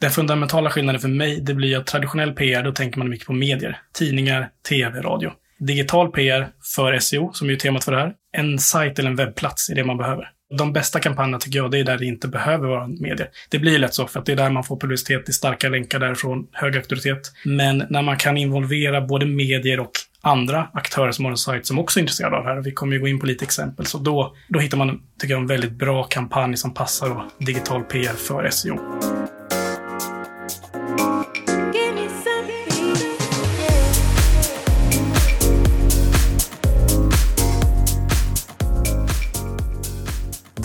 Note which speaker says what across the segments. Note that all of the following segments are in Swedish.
Speaker 1: Den fundamentala skillnaden för mig, det blir att traditionell PR, då tänker man mycket på medier. Tidningar, tv, radio. Digital PR för SEO, som är ju temat för det här. En sajt eller en webbplats är det man behöver. De bästa kampanjerna tycker jag, det är där det inte behöver vara medier. Det blir lätt så, för att det är där man får publicitet, det är starka länkar därifrån, hög auktoritet. Men när man kan involvera både medier och andra aktörer som har en sajt som också är intresserade av det här. Vi kommer ju gå in på lite exempel. Så då, då hittar man, tycker jag, en väldigt bra kampanj som passar då, digital PR för SEO.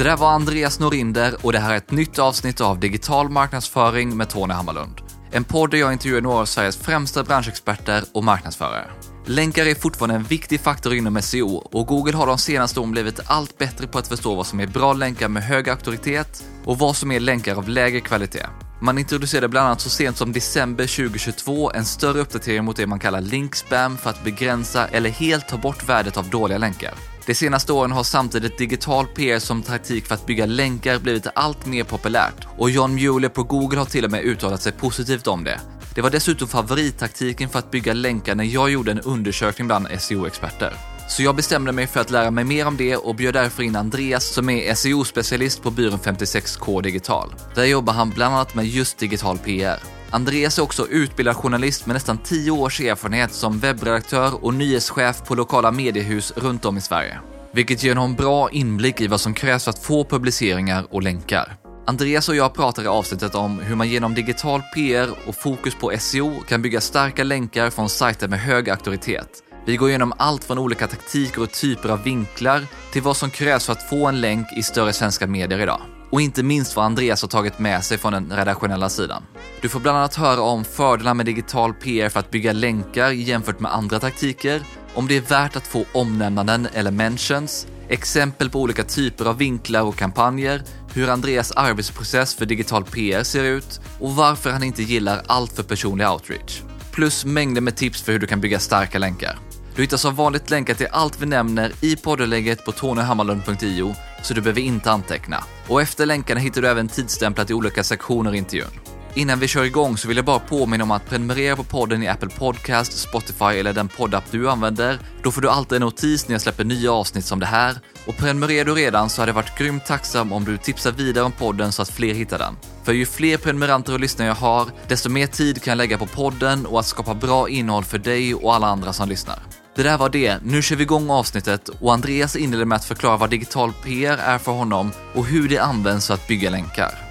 Speaker 2: Det där var Andreas Norinder och det här är ett nytt avsnitt av Digital marknadsföring med Tony Hammarlund. En podd där jag intervjuar några av Sveriges främsta branschexperter och marknadsförare. Länkar är fortfarande en viktig faktor inom SEO och Google har de senaste åren blivit allt bättre på att förstå vad som är bra länkar med hög auktoritet och vad som är länkar av lägre kvalitet. Man introducerade bland annat så sent som december 2022 en större uppdatering mot det man kallar link spam för att begränsa eller helt ta bort värdet av dåliga länkar. De senaste åren har samtidigt digital PR som taktik för att bygga länkar blivit allt mer populärt och John Mueller på Google har till och med uttalat sig positivt om det. Det var dessutom favorittaktiken för att bygga länkar när jag gjorde en undersökning bland SEO-experter. Så jag bestämde mig för att lära mig mer om det och bjöd därför in Andreas som är SEO-specialist på byrån 56K Digital. Där jobbar han bland annat med just digital PR. Andreas är också utbildad journalist med nästan 10 års erfarenhet som webbredaktör och nyhetschef på lokala mediehus runt om i Sverige. Vilket ger honom bra inblick i vad som krävs för att få publiceringar och länkar. Andreas och jag pratar i avsnittet om hur man genom digital PR och fokus på SEO kan bygga starka länkar från sajter med hög auktoritet. Vi går igenom allt från olika taktiker och typer av vinklar till vad som krävs för att få en länk i större svenska medier idag. Och inte minst vad Andreas har tagit med sig från den redaktionella sidan. Du får bland annat höra om fördelar med digital PR för att bygga länkar jämfört med andra taktiker, om det är värt att få omnämnanden eller mentions, exempel på olika typer av vinklar och kampanjer, hur Andreas arbetsprocess för digital PR ser ut och varför han inte gillar allt för personlig outreach. Plus mängder med tips för hur du kan bygga starka länkar. Du hittar som vanligt länkar till allt vi nämner i poddelägget på tonyhammarlund.io så du behöver inte anteckna. Och efter länkarna hittar du även tidsstämplat i olika sektioner i intervjun. Innan vi kör igång så vill jag bara påminna om att prenumerera på podden i Apple Podcast, Spotify eller den poddapp du använder. Då får du alltid en notis när jag släpper nya avsnitt som det här. Och prenumererar du redan så hade jag varit grymt tacksam om du tipsar vidare om podden så att fler hittar den. För ju fler prenumeranter och lyssnare jag har, desto mer tid kan jag lägga på podden och att skapa bra innehåll för dig och alla andra som lyssnar. Det där var det. Nu kör vi igång avsnittet och Andreas inleder med att förklara vad digital PR är för honom och hur det används för att bygga länkar.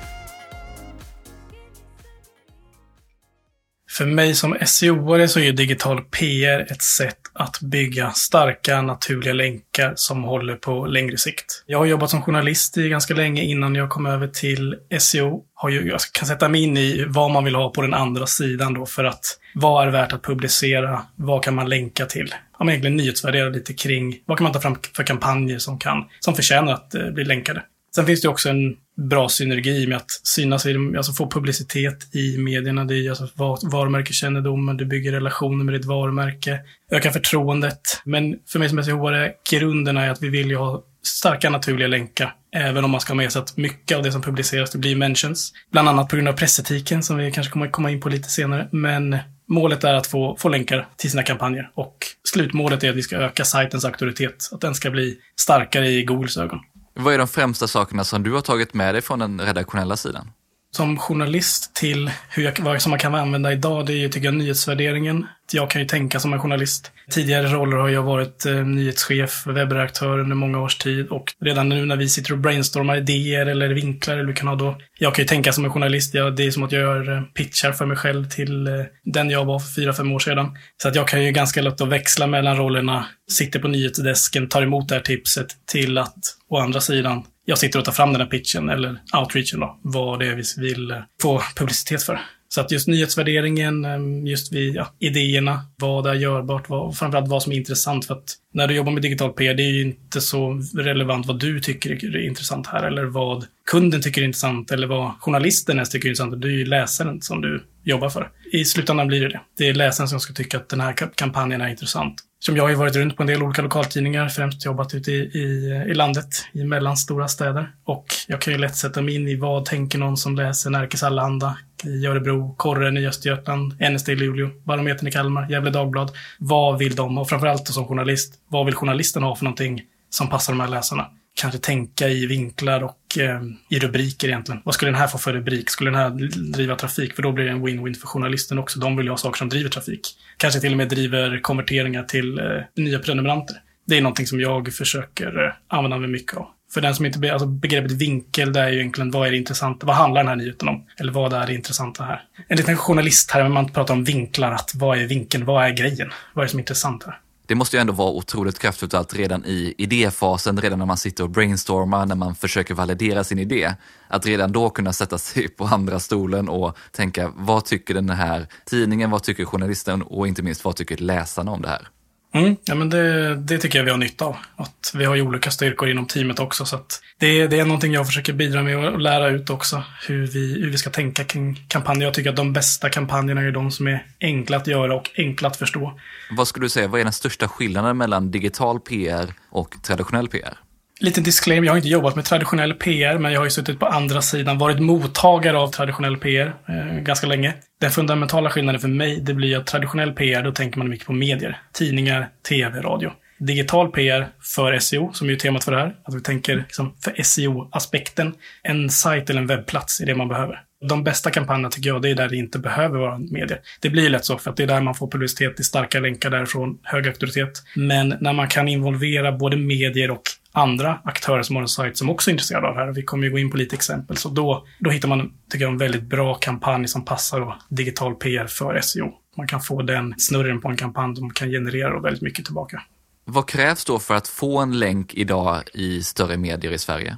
Speaker 1: För mig som SEO-are så är digital PR ett sätt att bygga starka, naturliga länkar som håller på längre sikt. Jag har jobbat som journalist i ganska länge innan jag kom över till SEO. Jag kan sätta mig in i vad man vill ha på den andra sidan då för att vad är värt att publicera? Vad kan man länka till? Ja, men egentligen nyhetsvärdera lite kring vad kan man ta fram för kampanjer som, kan, som förtjänar att eh, bli länkade. Sen finns det också en bra synergi med att synas, alltså få publicitet i medierna. Det är alltså varumärkeskännedomen, du bygger relationer med ditt varumärke, ökar förtroendet. Men för mig som SEO-are, grunden är att vi vill ju ha starka naturliga länkar. Även om man ska ha med sig att mycket av det som publiceras det blir mentions. Bland annat på grund av pressetiken som vi kanske kommer komma in på lite senare. Men målet är att få, få länkar till sina kampanjer. Och slutmålet är att vi ska öka sajtens auktoritet. Att den ska bli starkare i Googles ögon.
Speaker 2: Vad är de främsta sakerna som du har tagit med dig från den redaktionella sidan?
Speaker 1: Som journalist till hur jag, vad som man kan använda idag, det är ju tycker jag nyhetsvärderingen. Jag kan ju tänka som en journalist. Tidigare roller har jag varit eh, nyhetschef, webbredaktör under många års tid och redan nu när vi sitter och brainstormar idéer eller vinklar eller vi kan ha då. Jag kan ju tänka som en journalist. Jag, det är som att jag gör eh, pitchar för mig själv till eh, den jag var för fyra, fem år sedan. Så att jag kan ju ganska lätt att växla mellan rollerna. Sitter på nyhetsdesken, tar emot det här tipset till att å andra sidan jag sitter och tar fram den här pitchen eller outreachen då, vad det är vi vill eh, få publicitet för. Så att just nyhetsvärderingen, ehm, just vi, ja, idéerna, vad är görbart, vad, framförallt vad som är intressant. För att när du jobbar med digital PR, det är ju inte så relevant vad du tycker är intressant här, eller vad kunden tycker är intressant, eller vad journalisten ens tycker är intressant. Det är ju läsaren som du jobbar för. I slutändan blir det det. Det är läsaren som ska tycka att den här kampanjen är intressant. Som jag har ju varit runt på en del olika lokaltidningar, främst jobbat ute i, i, i landet, i mellanstora städer. Och jag kan ju lätt sätta mig in i vad tänker någon som läser Närkes Allehanda i Örebro, Korren i Östergötland, NSD i Luleå, Barometern i Kalmar, Gävle Dagblad. Vad vill de? Och framförallt som journalist, vad vill journalisten ha för någonting som passar de här läsarna? Kanske tänka i vinklar och eh, i rubriker egentligen. Vad skulle den här få för rubrik? Skulle den här driva trafik? För då blir det en win-win för journalisten också. De vill ju ha saker som driver trafik. Kanske till och med driver konverteringar till eh, nya prenumeranter. Det är någonting som jag försöker eh, använda mig mycket av. För den som inte, be, alltså begreppet vinkel, det är ju egentligen vad är det intressanta? Vad handlar den här nyheten om? Eller vad är det intressanta här? En liten journalist här, när man pratar om vinklar, att vad är vinkeln? Vad är grejen? Vad är det som är intressant här?
Speaker 2: Det måste ju ändå vara otroligt kraftfullt att redan i idéfasen, redan när man sitter och brainstormar, när man försöker validera sin idé, att redan då kunna sätta sig på andra stolen och tänka vad tycker den här tidningen, vad tycker journalisten och inte minst vad tycker läsarna om det här?
Speaker 1: Mm, ja, men det, det tycker jag vi har nytta av. Att vi har ju olika styrkor inom teamet också. Så det, det är någonting jag försöker bidra med och lära ut också. Hur vi, hur vi ska tänka kring kampanjer. Jag tycker att de bästa kampanjerna är de som är enkla att göra och enkla att förstå.
Speaker 2: Vad skulle du säga, vad är den största skillnaden mellan digital PR och traditionell PR?
Speaker 1: Liten disclaimer, jag har inte jobbat med traditionell PR, men jag har ju suttit på andra sidan, varit mottagare av traditionell PR eh, ganska länge. Den fundamentala skillnaden för mig, det blir att traditionell PR, då tänker man mycket på medier. Tidningar, tv, radio. Digital PR för SEO, som är ju temat för det här. Att vi tänker liksom för SEO-aspekten. En sajt eller en webbplats är det man behöver. De bästa kampanjerna tycker jag, det är där det inte behöver vara medier. Det blir lätt så, för att det är där man får publicitet i starka länkar därifrån, hög auktoritet. Men när man kan involvera både medier och andra aktörer som har en sajt som också är intresserade av det här. Vi kommer ju gå in på lite exempel. Så då, då hittar man, tycker jag, en väldigt bra kampanj som passar då, digital PR för SEO. Man kan få den snurren på en kampanj som kan generera väldigt mycket tillbaka.
Speaker 2: Vad krävs då för att få en länk idag i större medier i Sverige?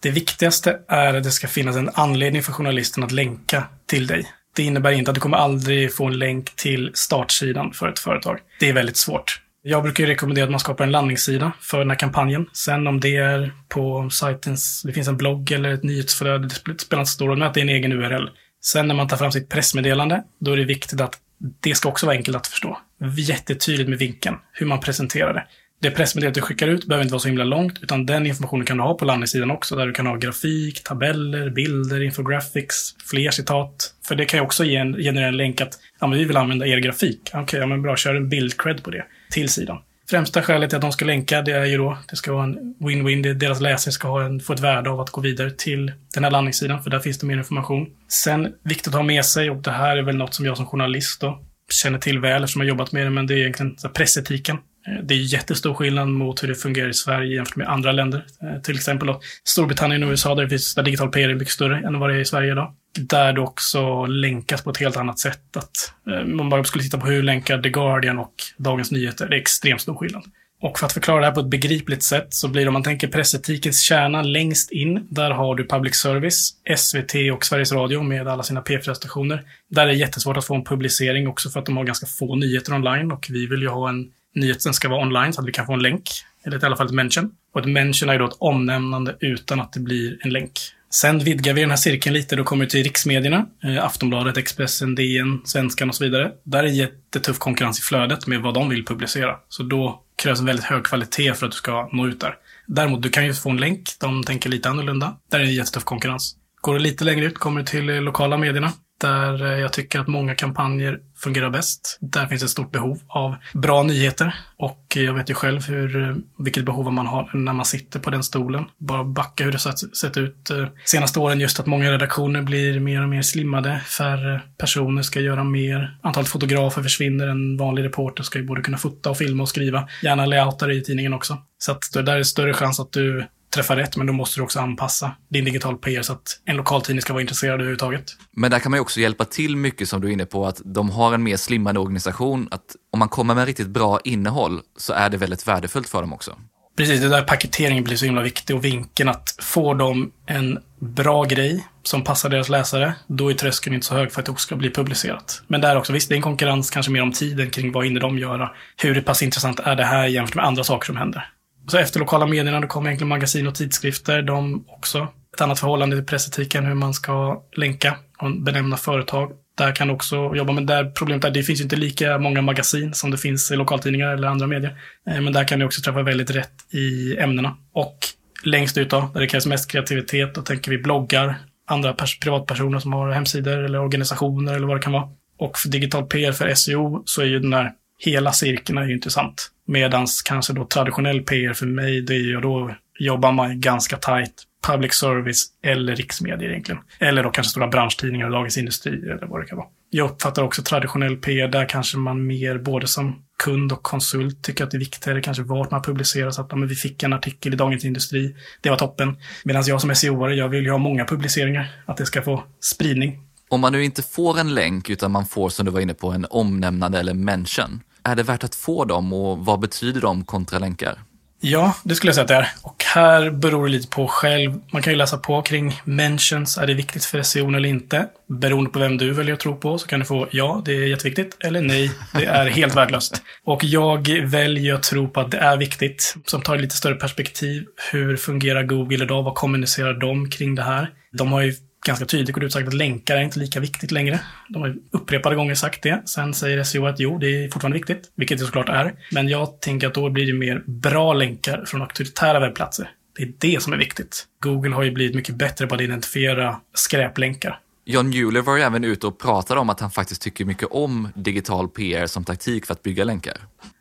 Speaker 1: Det viktigaste är att det ska finnas en anledning för journalisten att länka till dig. Det innebär inte att du kommer aldrig få en länk till startsidan för ett företag. Det är väldigt svårt. Jag brukar rekommendera att man skapar en landningssida för den här kampanjen. Sen om det är på sajtens, det finns en blogg eller ett nyhetsflöde, det spelar inte så stor roll, men att det är en egen URL. Sen när man tar fram sitt pressmeddelande, då är det viktigt att det ska också vara enkelt att förstå. Jättetydligt med vinkeln, hur man presenterar det. Det pressmeddelandet du skickar ut behöver inte vara så himla långt, utan den informationen kan du ha på landningssidan också, där du kan ha grafik, tabeller, bilder, infographics, fler citat. För det kan ju också ge en, generera en länk att ja, men vi vill använda er grafik. Okej, okay, ja, men bra, kör en bildcred på det till sidan. Främsta skälet till att de ska länka, det är ju då, det ska vara en win-win. Deras läsare ska ha en, få ett värde av att gå vidare till den här landningssidan, för där finns det mer information. Sen, viktigt att ha med sig, och det här är väl något som jag som journalist då känner till väl eftersom jag jobbat med det, men det är egentligen pressetiken. Eh, det är jättestor skillnad mot hur det fungerar i Sverige jämfört med andra länder. Eh, till exempel då Storbritannien och USA där, det finns, där digital PR är mycket större än vad det är i Sverige idag. Där det också länkas på ett helt annat sätt. Att, eh, man bara skulle titta på hur länkar The Guardian och Dagens Nyheter. Det är extremt stor skillnad. Och för att förklara det här på ett begripligt sätt så blir det om man tänker pressetikens kärna längst in. Där har du public service, SVT och Sveriges Radio med alla sina P4-stationer. Där är det jättesvårt att få en publicering också för att de har ganska få nyheter online och vi vill ju ha en nyheten ska vara online så att vi kan få en länk. Eller i alla fall ett mention. Och ett mention är ju då ett omnämnande utan att det blir en länk. Sen vidgar vi den här cirkeln lite. Då kommer vi till riksmedierna. Eh, Aftonbladet, Expressen, DN, Svenskan och så vidare. Där är jättetuff konkurrens i flödet med vad de vill publicera. Så då krävs en väldigt hög kvalitet för att du ska nå ut där. Däremot, du kan ju få en länk. De tänker lite annorlunda. Där är det jättetuff konkurrens. Går du lite längre ut kommer du till eh, lokala medierna där eh, jag tycker att många kampanjer fungerar bäst. Där finns ett stort behov av bra nyheter och jag vet ju själv hur, eh, vilket behov man har när man sitter på den stolen. Bara backa hur det sett, sett ut eh, senaste åren, just att många redaktioner blir mer och mer slimmade. Färre personer ska göra mer. Antalet fotografer försvinner. En vanlig reporter ska ju både kunna fota och filma och skriva. Gärna layoutar i tidningen också. Så att där är större chans att du träffa rätt, men då måste du också anpassa din digital PR så att en lokaltidning ska vara intresserad överhuvudtaget.
Speaker 2: Men där kan man ju också hjälpa till mycket som du är inne på, att de har en mer slimmad organisation, att om man kommer med riktigt bra innehåll så är det väldigt värdefullt för dem också.
Speaker 1: Precis, det där paketeringen blir så himla viktig och vinkeln att få dem en bra grej som passar deras läsare, då är tröskeln inte så hög för att det också ska bli publicerat. Men där också, visst, det är en konkurrens kanske mer om tiden kring vad hinner de göra. Hur pass intressant är det här jämfört med andra saker som händer? Så efter lokala medierna, då kommer egentligen magasin och tidskrifter. De också ett annat förhållande till pressetiken, hur man ska länka och benämna företag. Där kan du också jobba men Där problemet är att det finns ju inte lika många magasin som det finns i lokaltidningar eller andra medier. Eh, men där kan du också träffa väldigt rätt i ämnena. Och längst ut då, där det krävs mest kreativitet, då tänker vi bloggar, andra privatpersoner som har hemsidor eller organisationer eller vad det kan vara. Och för digital PR för SEO så är ju den här hela cirkeln är ju intressant. Medans kanske då traditionell PR för mig, det är ju då jobbar man ganska tajt public service eller riksmedier egentligen. Eller då kanske stora branschtidningar, och Dagens Industri eller vad det kan vara. Jag uppfattar också traditionell PR, där kanske man mer både som kund och konsult tycker att det är viktigare kanske vart man publicerar. Så att men vi fick en artikel i Dagens Industri, det var toppen. Medan jag som SEO-are, jag vill ju ha många publiceringar, att det ska få spridning.
Speaker 2: Om man nu inte får en länk utan man får, som du var inne på, en omnämnande eller mention. Är det värt att få dem och vad betyder de kontra länkar?
Speaker 1: Ja, det skulle jag säga att det är. Och här beror det lite på själv. Man kan ju läsa på kring mentions. Är det viktigt för SEO eller inte? Beroende på vem du väljer att tro på så kan du få ja, det är jätteviktigt. Eller nej, det är helt värdelöst. Och jag väljer att tro på att det är viktigt. Som tar lite större perspektiv. Hur fungerar Google idag? Vad kommunicerar de kring det här? De har ju ganska tydligt gått ut sagt att länkar är inte lika viktigt längre. De har upprepade gånger sagt det. Sen säger SEO att jo, det är fortfarande viktigt, vilket det såklart är. Men jag tänker att då blir det mer bra länkar från auktoritära webbplatser. Det är det som är viktigt. Google har ju blivit mycket bättre på att identifiera skräplänkar.
Speaker 2: John Mueller var ju även ute och pratade om att han faktiskt tycker mycket om digital PR som taktik för att bygga länkar.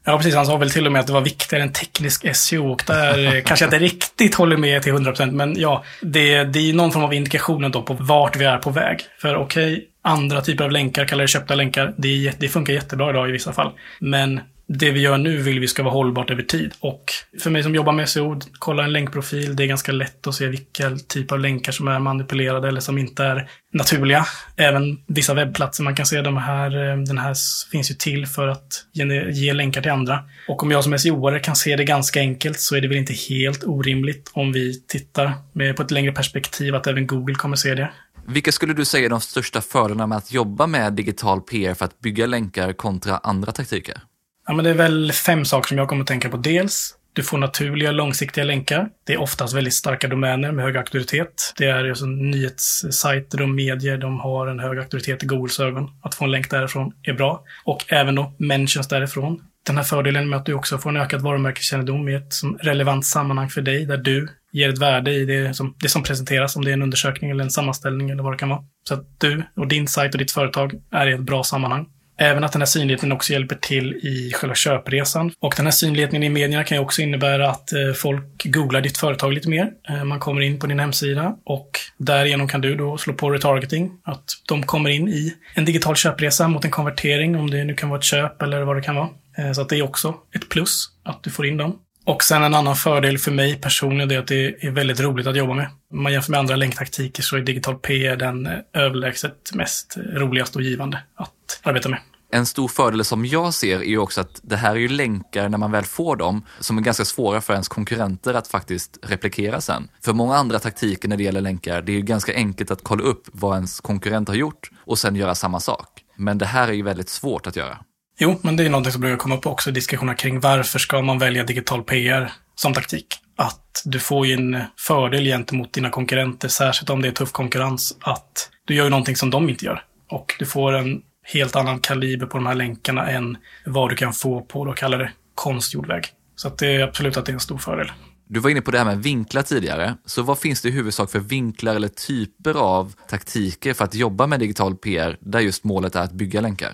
Speaker 1: Ja, precis. Han sa väl till och med att det var viktigare än teknisk SEO och där eh, kanske jag inte riktigt håller med till 100%. Men ja, det, det är någon form av indikation då på vart vi är på väg. För okej, okay, andra typer av länkar, kallar det köpta länkar, det, det funkar jättebra idag i vissa fall. Men det vi gör nu vill vi ska vara hållbart över tid. Och för mig som jobbar med SEO, kolla en länkprofil. Det är ganska lätt att se vilka typ av länkar som är manipulerade eller som inte är naturliga. Även vissa webbplatser man kan se de här, eh, den här finns ju till för att ge, ge länkar till andra. Och om jag som SEO-are kan se det ganska enkelt så är det väl inte helt orimligt om vi tittar med på ett längre perspektiv att även Google kommer se det.
Speaker 2: Vilka skulle du säga är de största fördelarna med att jobba med digital PR för att bygga länkar kontra andra taktiker?
Speaker 1: Ja, men det är väl fem saker som jag kommer att tänka på. Dels, du får naturliga långsiktiga länkar. Det är oftast väldigt starka domäner med hög auktoritet. Det är alltså nyhetssajter och medier, de har en hög auktoritet i Googles ögon. Att få en länk därifrån är bra. Och även då mentions därifrån. Den här fördelen med att du också får en ökad varumärkeskännedom i ett relevant sammanhang för dig, där du ger ett värde i det som, det som presenteras, om det är en undersökning eller en sammanställning eller vad det kan vara. Så att du och din sajt och ditt företag är i ett bra sammanhang. Även att den här synligheten också hjälper till i själva köpresan. Och den här synligheten i medierna kan ju också innebära att eh, folk googlar ditt företag lite mer. Eh, man kommer in på din hemsida och därigenom kan du då slå på retargeting. Att de kommer in i en digital köpresa mot en konvertering, om det nu kan vara ett köp eller vad det kan vara. Eh, så att det är också ett plus att du får in dem. Och sen en annan fördel för mig personligen är att det är väldigt roligt att jobba med. Om man jämför med andra länktaktiker så är digital PR den överlägset mest roligaste och givande att arbeta med.
Speaker 2: En stor fördel som jag ser är ju också att det här är ju länkar när man väl får dem som är ganska svåra för ens konkurrenter att faktiskt replikera sen. För många andra taktiker när det gäller länkar, det är ju ganska enkelt att kolla upp vad ens konkurrent har gjort och sen göra samma sak. Men det här är ju väldigt svårt att göra.
Speaker 1: Jo, men det är någonting som brukar komma upp också i diskussioner kring varför ska man välja digital PR som taktik? Att du får ju en fördel gentemot dina konkurrenter, särskilt om det är tuff konkurrens, att du gör ju någonting som de inte gör. Och du får en helt annan kaliber på de här länkarna än vad du kan få på, då kallar det konstgjord väg. Så att det är absolut att det är en stor fördel.
Speaker 2: Du var inne på det här med vinklar tidigare, så vad finns det i huvudsak för vinklar eller typer av taktiker för att jobba med digital PR där just målet är att bygga länkar?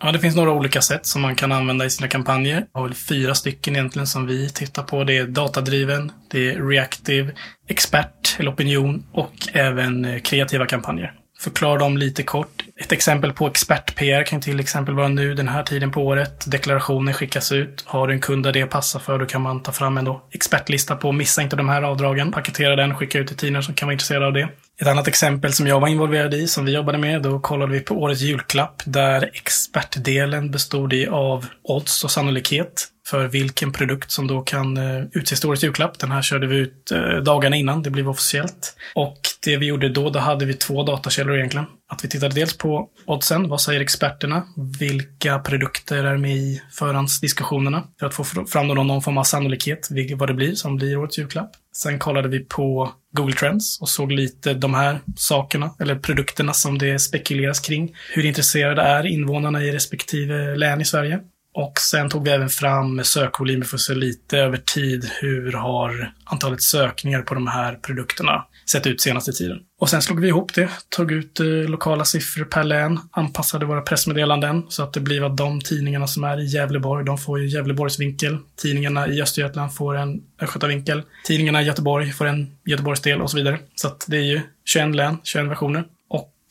Speaker 1: Ja, det finns några olika sätt som man kan använda i sina kampanjer. Jag har väl fyra stycken egentligen som vi tittar på. Det är datadriven, det är reactive, expert eller opinion och även eh, kreativa kampanjer förklara dem lite kort. Ett exempel på expert-PR kan till exempel vara nu den här tiden på året. Deklarationen skickas ut. Har du en kund där det passar för, då kan man ta fram en expertlista på missa inte de här avdragen. Paketera den, skicka ut till tidningar som kan vara intresserade av det. Ett annat exempel som jag var involverad i, som vi jobbade med, då kollade vi på årets julklapp där expertdelen bestod i av odds och sannolikhet för vilken produkt som då kan eh, utses till årets julklapp. Den här körde vi ut eh, dagarna innan det blev officiellt. Och det vi gjorde då, då hade vi två datakällor egentligen. Att vi tittade dels på oddsen, vad säger experterna? Vilka produkter är med i förhandsdiskussionerna? För att få fram någon, någon form av sannolikhet, vad det blir som blir årets julklapp. Sen kollade vi på Google Trends och såg lite de här sakerna, eller produkterna som det spekuleras kring. Hur intresserade är invånarna i respektive län i Sverige? Och sen tog vi även fram sökvolymer för att se lite över tid hur har antalet sökningar på de här produkterna sett ut senaste tiden. Och sen slog vi ihop det, tog ut eh, lokala siffror per län, anpassade våra pressmeddelanden så att det blir att de tidningarna som är i Gävleborg, de får ju Gävleborgs vinkel. Tidningarna i Östergötland får en Östgötavinkel. Tidningarna i Göteborg får en Göteborgsdel och så vidare. Så att det är ju 21 län, 21 versioner.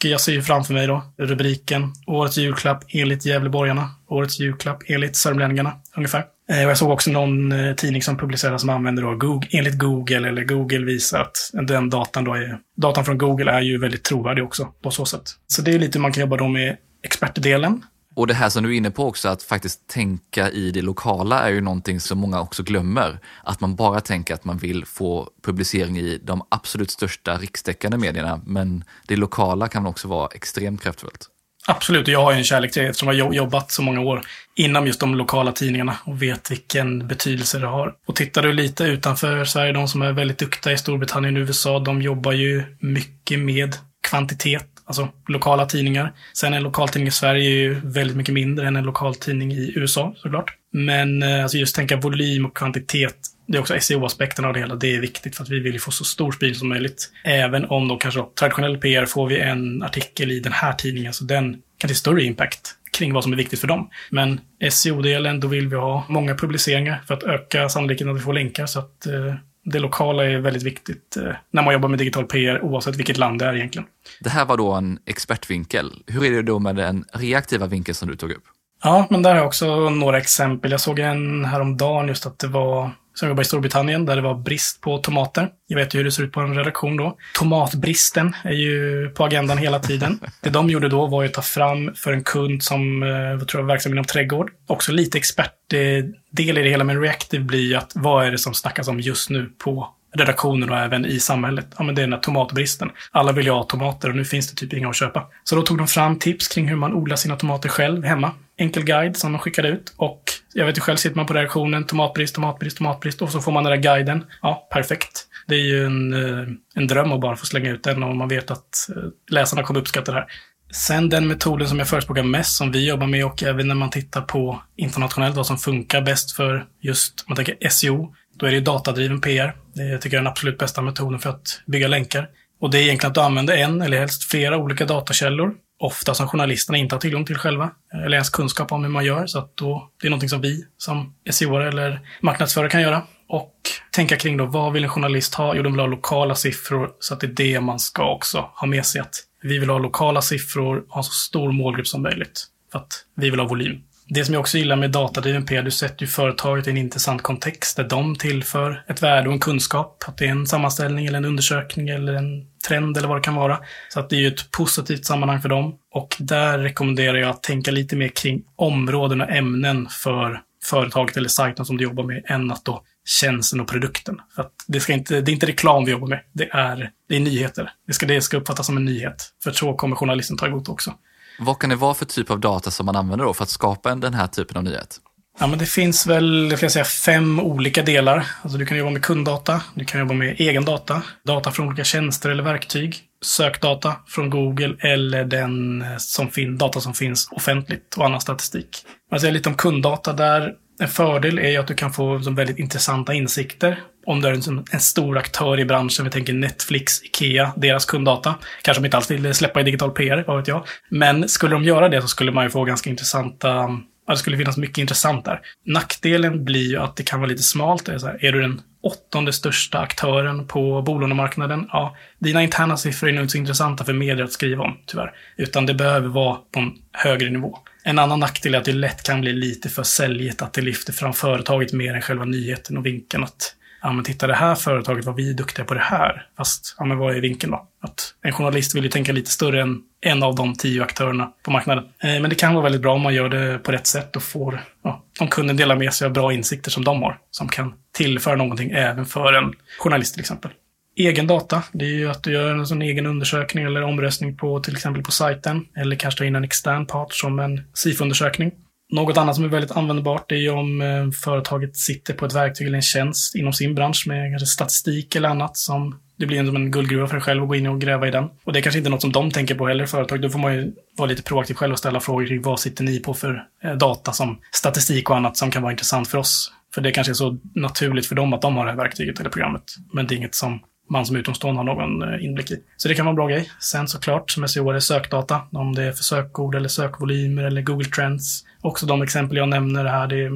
Speaker 1: Jag ser ju framför mig då rubriken Årets julklapp enligt Gävleborgarna. Årets julklapp enligt Sörmlänningarna, ungefär. Eh, och jag såg också någon eh, tidning som publicerade som använder då Google, enligt Google, eller Google visar att den datan då är, datan från Google är ju väldigt trovärdig också på så sätt. Så det är lite hur man kan jobba då med expertdelen.
Speaker 2: Och det här som du är inne på också, att faktiskt tänka i det lokala är ju någonting som många också glömmer. Att man bara tänker att man vill få publicering i de absolut största rikstäckande medierna, men det lokala kan också vara extremt kraftfullt.
Speaker 1: Absolut, jag har ju en kärlek till det eftersom jag har jobbat så många år inom just de lokala tidningarna och vet vilken betydelse det har. Och tittar du lite utanför Sverige, de som är väldigt duktiga i Storbritannien och USA, de jobbar ju mycket med kvantitet, alltså lokala tidningar. Sen en lokaltidning i Sverige är ju väldigt mycket mindre än en lokaltidning i USA såklart. Men eh, alltså just tänka volym och kvantitet det är också SEO-aspekten av det hela. Det är viktigt för att vi vill få så stor spridning som möjligt. Även om då kanske då, traditionell PR får vi en artikel i den här tidningen, så den kan till större impact kring vad som är viktigt för dem. Men SEO-delen, då vill vi ha många publiceringar för att öka sannolikheten att vi får länkar. Så att eh, det lokala är väldigt viktigt eh, när man jobbar med digital PR, oavsett vilket land det är egentligen.
Speaker 2: Det här var då en expertvinkel. Hur är det då med den reaktiva vinkeln som du tog upp?
Speaker 1: Ja, men där har jag också några exempel. Jag såg en häromdagen just att det var som jobbar i Storbritannien där det var brist på tomater. Jag vet ju hur det ser ut på en redaktion då. Tomatbristen är ju på agendan hela tiden. Det de gjorde då var ju att ta fram för en kund som eh, jag tror var verksam inom trädgård. Också lite expertdel i det hela, men Reactive blir ju att vad är det som snackas om just nu på redaktionen och även i samhället. Ja, men det är den här tomatbristen. Alla vill ju ha tomater och nu finns det typ inga att köpa. Så då tog de fram tips kring hur man odlar sina tomater själv hemma. Enkel guide som de skickade ut och jag vet ju själv, sitter man på redaktionen, tomatbrist, tomatbrist, tomatbrist och så får man den där guiden. Ja, perfekt. Det är ju en, eh, en dröm att bara få slänga ut den och man vet att eh, läsarna kommer uppskatta det här. Sen den metoden som jag förespråkar mest, som vi jobbar med och även när man tittar på internationellt vad som funkar bäst för just, om man tänker SEO, då är det datadriven PR. Det tycker jag är den absolut bästa metoden för att bygga länkar. Och det är egentligen att du använder en eller helst flera olika datakällor. Ofta som journalisterna inte har tillgång till själva. Eller ens kunskap om hur man gör. Så att då, det är någonting som vi som SEO eller marknadsförare kan göra. Och tänka kring då, vad vill en journalist ha? Jo, de vill ha lokala siffror. Så att det är det man ska också ha med sig. Att vi vill ha lokala siffror, ha en så stor målgrupp som möjligt. För att vi vill ha volym. Det som jag också gillar med datadriven PR, du sätter ju företaget i en intressant kontext där de tillför ett värde och en kunskap. Att det är en sammanställning eller en undersökning eller en trend eller vad det kan vara. Så att det är ju ett positivt sammanhang för dem. Och där rekommenderar jag att tänka lite mer kring områden och ämnen för företaget eller sajten som du jobbar med än att då tjänsten och produkten. För att det, ska inte, det är inte reklam vi jobbar med, det är, det är nyheter. Det ska, det ska uppfattas som en nyhet. För så kommer journalisten ta emot också.
Speaker 2: Vad kan det vara för typ av data som man använder då för att skapa den här typen av nyhet?
Speaker 1: Ja, men det finns väl, jag säga, fem olika delar. Alltså du kan jobba med kunddata, du kan jobba med egen data, data från olika tjänster eller verktyg, sökdata från Google eller den eh, som fin, data som finns offentligt och annan statistik. Alltså, jag säger lite om kunddata där. En fördel är ju att du kan få väldigt intressanta insikter om du är en, en, stor aktör i branschen, vi tänker Netflix, Ikea, deras kunddata. Kanske de inte alls vill släppa i digital PR, vad vet jag. Men skulle de göra det så skulle man ju få ganska intressanta Ja, det skulle finnas mycket intressant där. Nackdelen blir ju att det kan vara lite smalt. Det är, så här, är du den åttonde största aktören på bolånemarknaden? Ja, dina interna siffror är nog inte så intressanta för medier att skriva om, tyvärr. Utan det behöver vara på en högre nivå. En annan nackdel är att det lätt kan bli lite för säljigt, att det lyfter fram företaget mer än själva nyheten och vinkeln. Att ja men titta det här företaget, vad vi är duktiga på det här. Fast, ja men vad är vinkeln då? Att en journalist vill ju tänka lite större än en av de tio aktörerna på marknaden. Eh, men det kan vara väldigt bra om man gör det på rätt sätt och får, ja, om kunden delar med sig av bra insikter som de har. Som kan tillföra någonting även för en journalist till exempel. Egen data, det är ju att du gör en sån egen undersökning eller omröstning på till exempel på sajten. Eller kanske ta in en extern part som en SIFO-undersökning. Något annat som är väldigt användbart är ju om eh, företaget sitter på ett verktyg eller en tjänst inom sin bransch med kanske statistik eller annat som det blir som en guldgruva för dig själv att gå in och gräva i den. Och det är kanske inte något som de tänker på heller, företag. Då får man ju vara lite proaktiv själv och ställa frågor kring vad sitter ni på för eh, data som statistik och annat som kan vara intressant för oss. För det kanske är så naturligt för dem att de har det här verktyget eller programmet. Men det är inget som man som utomstående har någon eh, inblick i. Så det kan vara en bra grej. Sen såklart, som SEO, är det sökdata. Om det är för sökord eller sökvolymer eller Google Trends. Också de exempel jag nämner här, det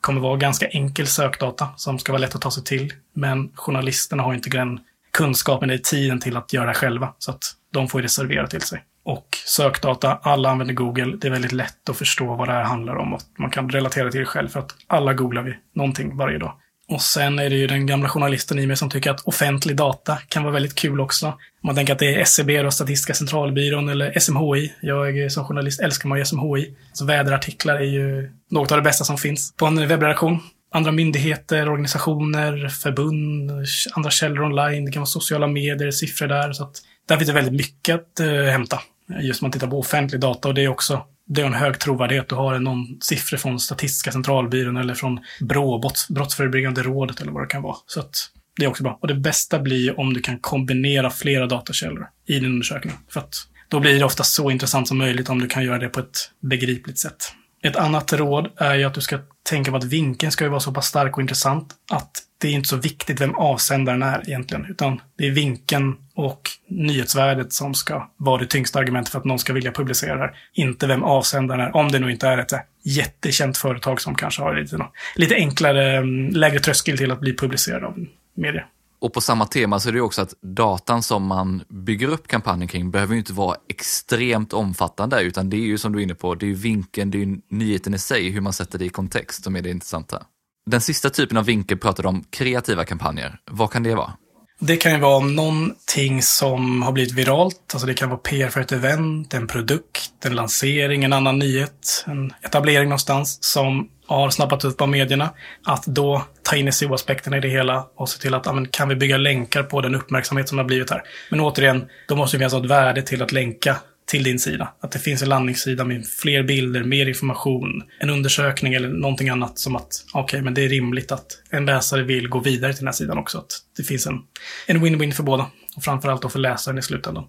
Speaker 1: kommer vara ganska enkel sökdata som ska vara lätt att ta sig till. Men journalisterna har inte den kunskapen eller tiden till att göra det själva. Så att de får reservera till sig. Och sökdata, alla använder Google. Det är väldigt lätt att förstå vad det här handlar om och man kan relatera till det själv för att alla googlar vi någonting varje dag. Och sen är det ju den gamla journalisten i mig som tycker att offentlig data kan vara väldigt kul också. Om man tänker att det är SCB, då, Statistiska centralbyrån, eller SMHI. Jag som journalist älskar man ju SMHI. Så väderartiklar är ju något av det bästa som finns på en webbredaktion. Andra myndigheter, organisationer, förbund, andra källor online. Det kan vara sociala medier, siffror där. Så att där finns det väldigt mycket att eh, hämta. Just om man tittar på offentlig data och det är också det är en hög trovärdighet. Du har någon siffra från Statistiska centralbyrån eller från BRÅ, Brottsförebyggande rådet eller vad det kan vara. Så att det är också bra. Och det bästa blir om du kan kombinera flera datakällor i din undersökning. För att då blir det ofta så intressant som möjligt om du kan göra det på ett begripligt sätt. Ett annat råd är ju att du ska tänka på att vinkeln ska ju vara så pass stark och intressant att det är inte så viktigt vem avsändaren är egentligen, utan det är vinkeln och nyhetsvärdet som ska vara det tyngsta argumentet för att någon ska vilja publicera det här. Inte vem avsändaren är, om det nu inte är ett jättekänt företag som kanske har lite, lite enklare, mm, lägre tröskel till att bli publicerad av media.
Speaker 2: Och på samma tema så är det också att datan som man bygger upp kampanjen kring behöver ju inte vara extremt omfattande, utan det är ju som du är inne på, det är ju vinkeln, det är ju nyheten i sig, hur man sätter det i kontext som är det intressanta. Den sista typen av vinkel pratar om kreativa kampanjer. Vad kan det vara?
Speaker 1: Det kan ju vara någonting som har blivit viralt. Alltså det kan vara PR för ett event, en produkt, en lansering, en annan nyhet, en etablering någonstans som har snappat upp av medierna. Att då ta in SEO-aspekterna i det hela och se till att amen, kan vi bygga länkar på den uppmärksamhet som har blivit här. Men återigen, då måste det finnas ett värde till att länka till din sida. Att det finns en landningssida med fler bilder, mer information, en undersökning eller någonting annat som att okej, okay, men det är rimligt att en läsare vill gå vidare till den här sidan också. Att det finns en en win-win för båda och framförallt då för läsaren i slutändan.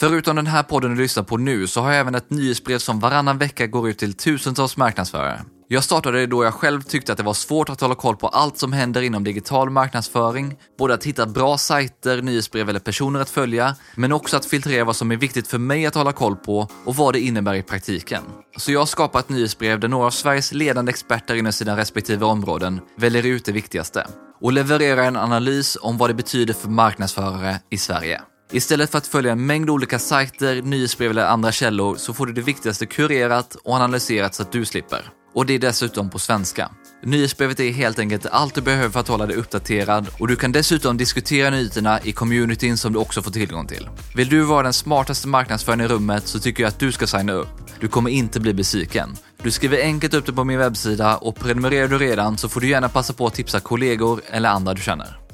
Speaker 2: Förutom den här podden du lyssnar på nu så har jag även ett nyhetsbrev som varannan vecka går ut till tusentals marknadsförare. Jag startade det då jag själv tyckte att det var svårt att hålla koll på allt som händer inom digital marknadsföring, både att hitta bra sajter, nyhetsbrev eller personer att följa, men också att filtrera vad som är viktigt för mig att hålla koll på och vad det innebär i praktiken. Så jag skapar ett nyhetsbrev där några av Sveriges ledande experter inom sina respektive områden väljer ut det viktigaste och levererar en analys om vad det betyder för marknadsförare i Sverige. Istället för att följa en mängd olika sajter, nyhetsbrev eller andra källor så får du det viktigaste kurerat och analyserat så att du slipper. Och det är dessutom på svenska. Nyhetsbrevet är helt enkelt allt du behöver för att hålla dig uppdaterad och du kan dessutom diskutera nyheterna i communityn som du också får tillgång till. Vill du vara den smartaste marknadsföraren i rummet så tycker jag att du ska signa upp. Du kommer inte bli besviken. Du skriver enkelt upp det på min webbsida och prenumererar du redan så får du gärna passa på att tipsa kollegor eller andra du känner.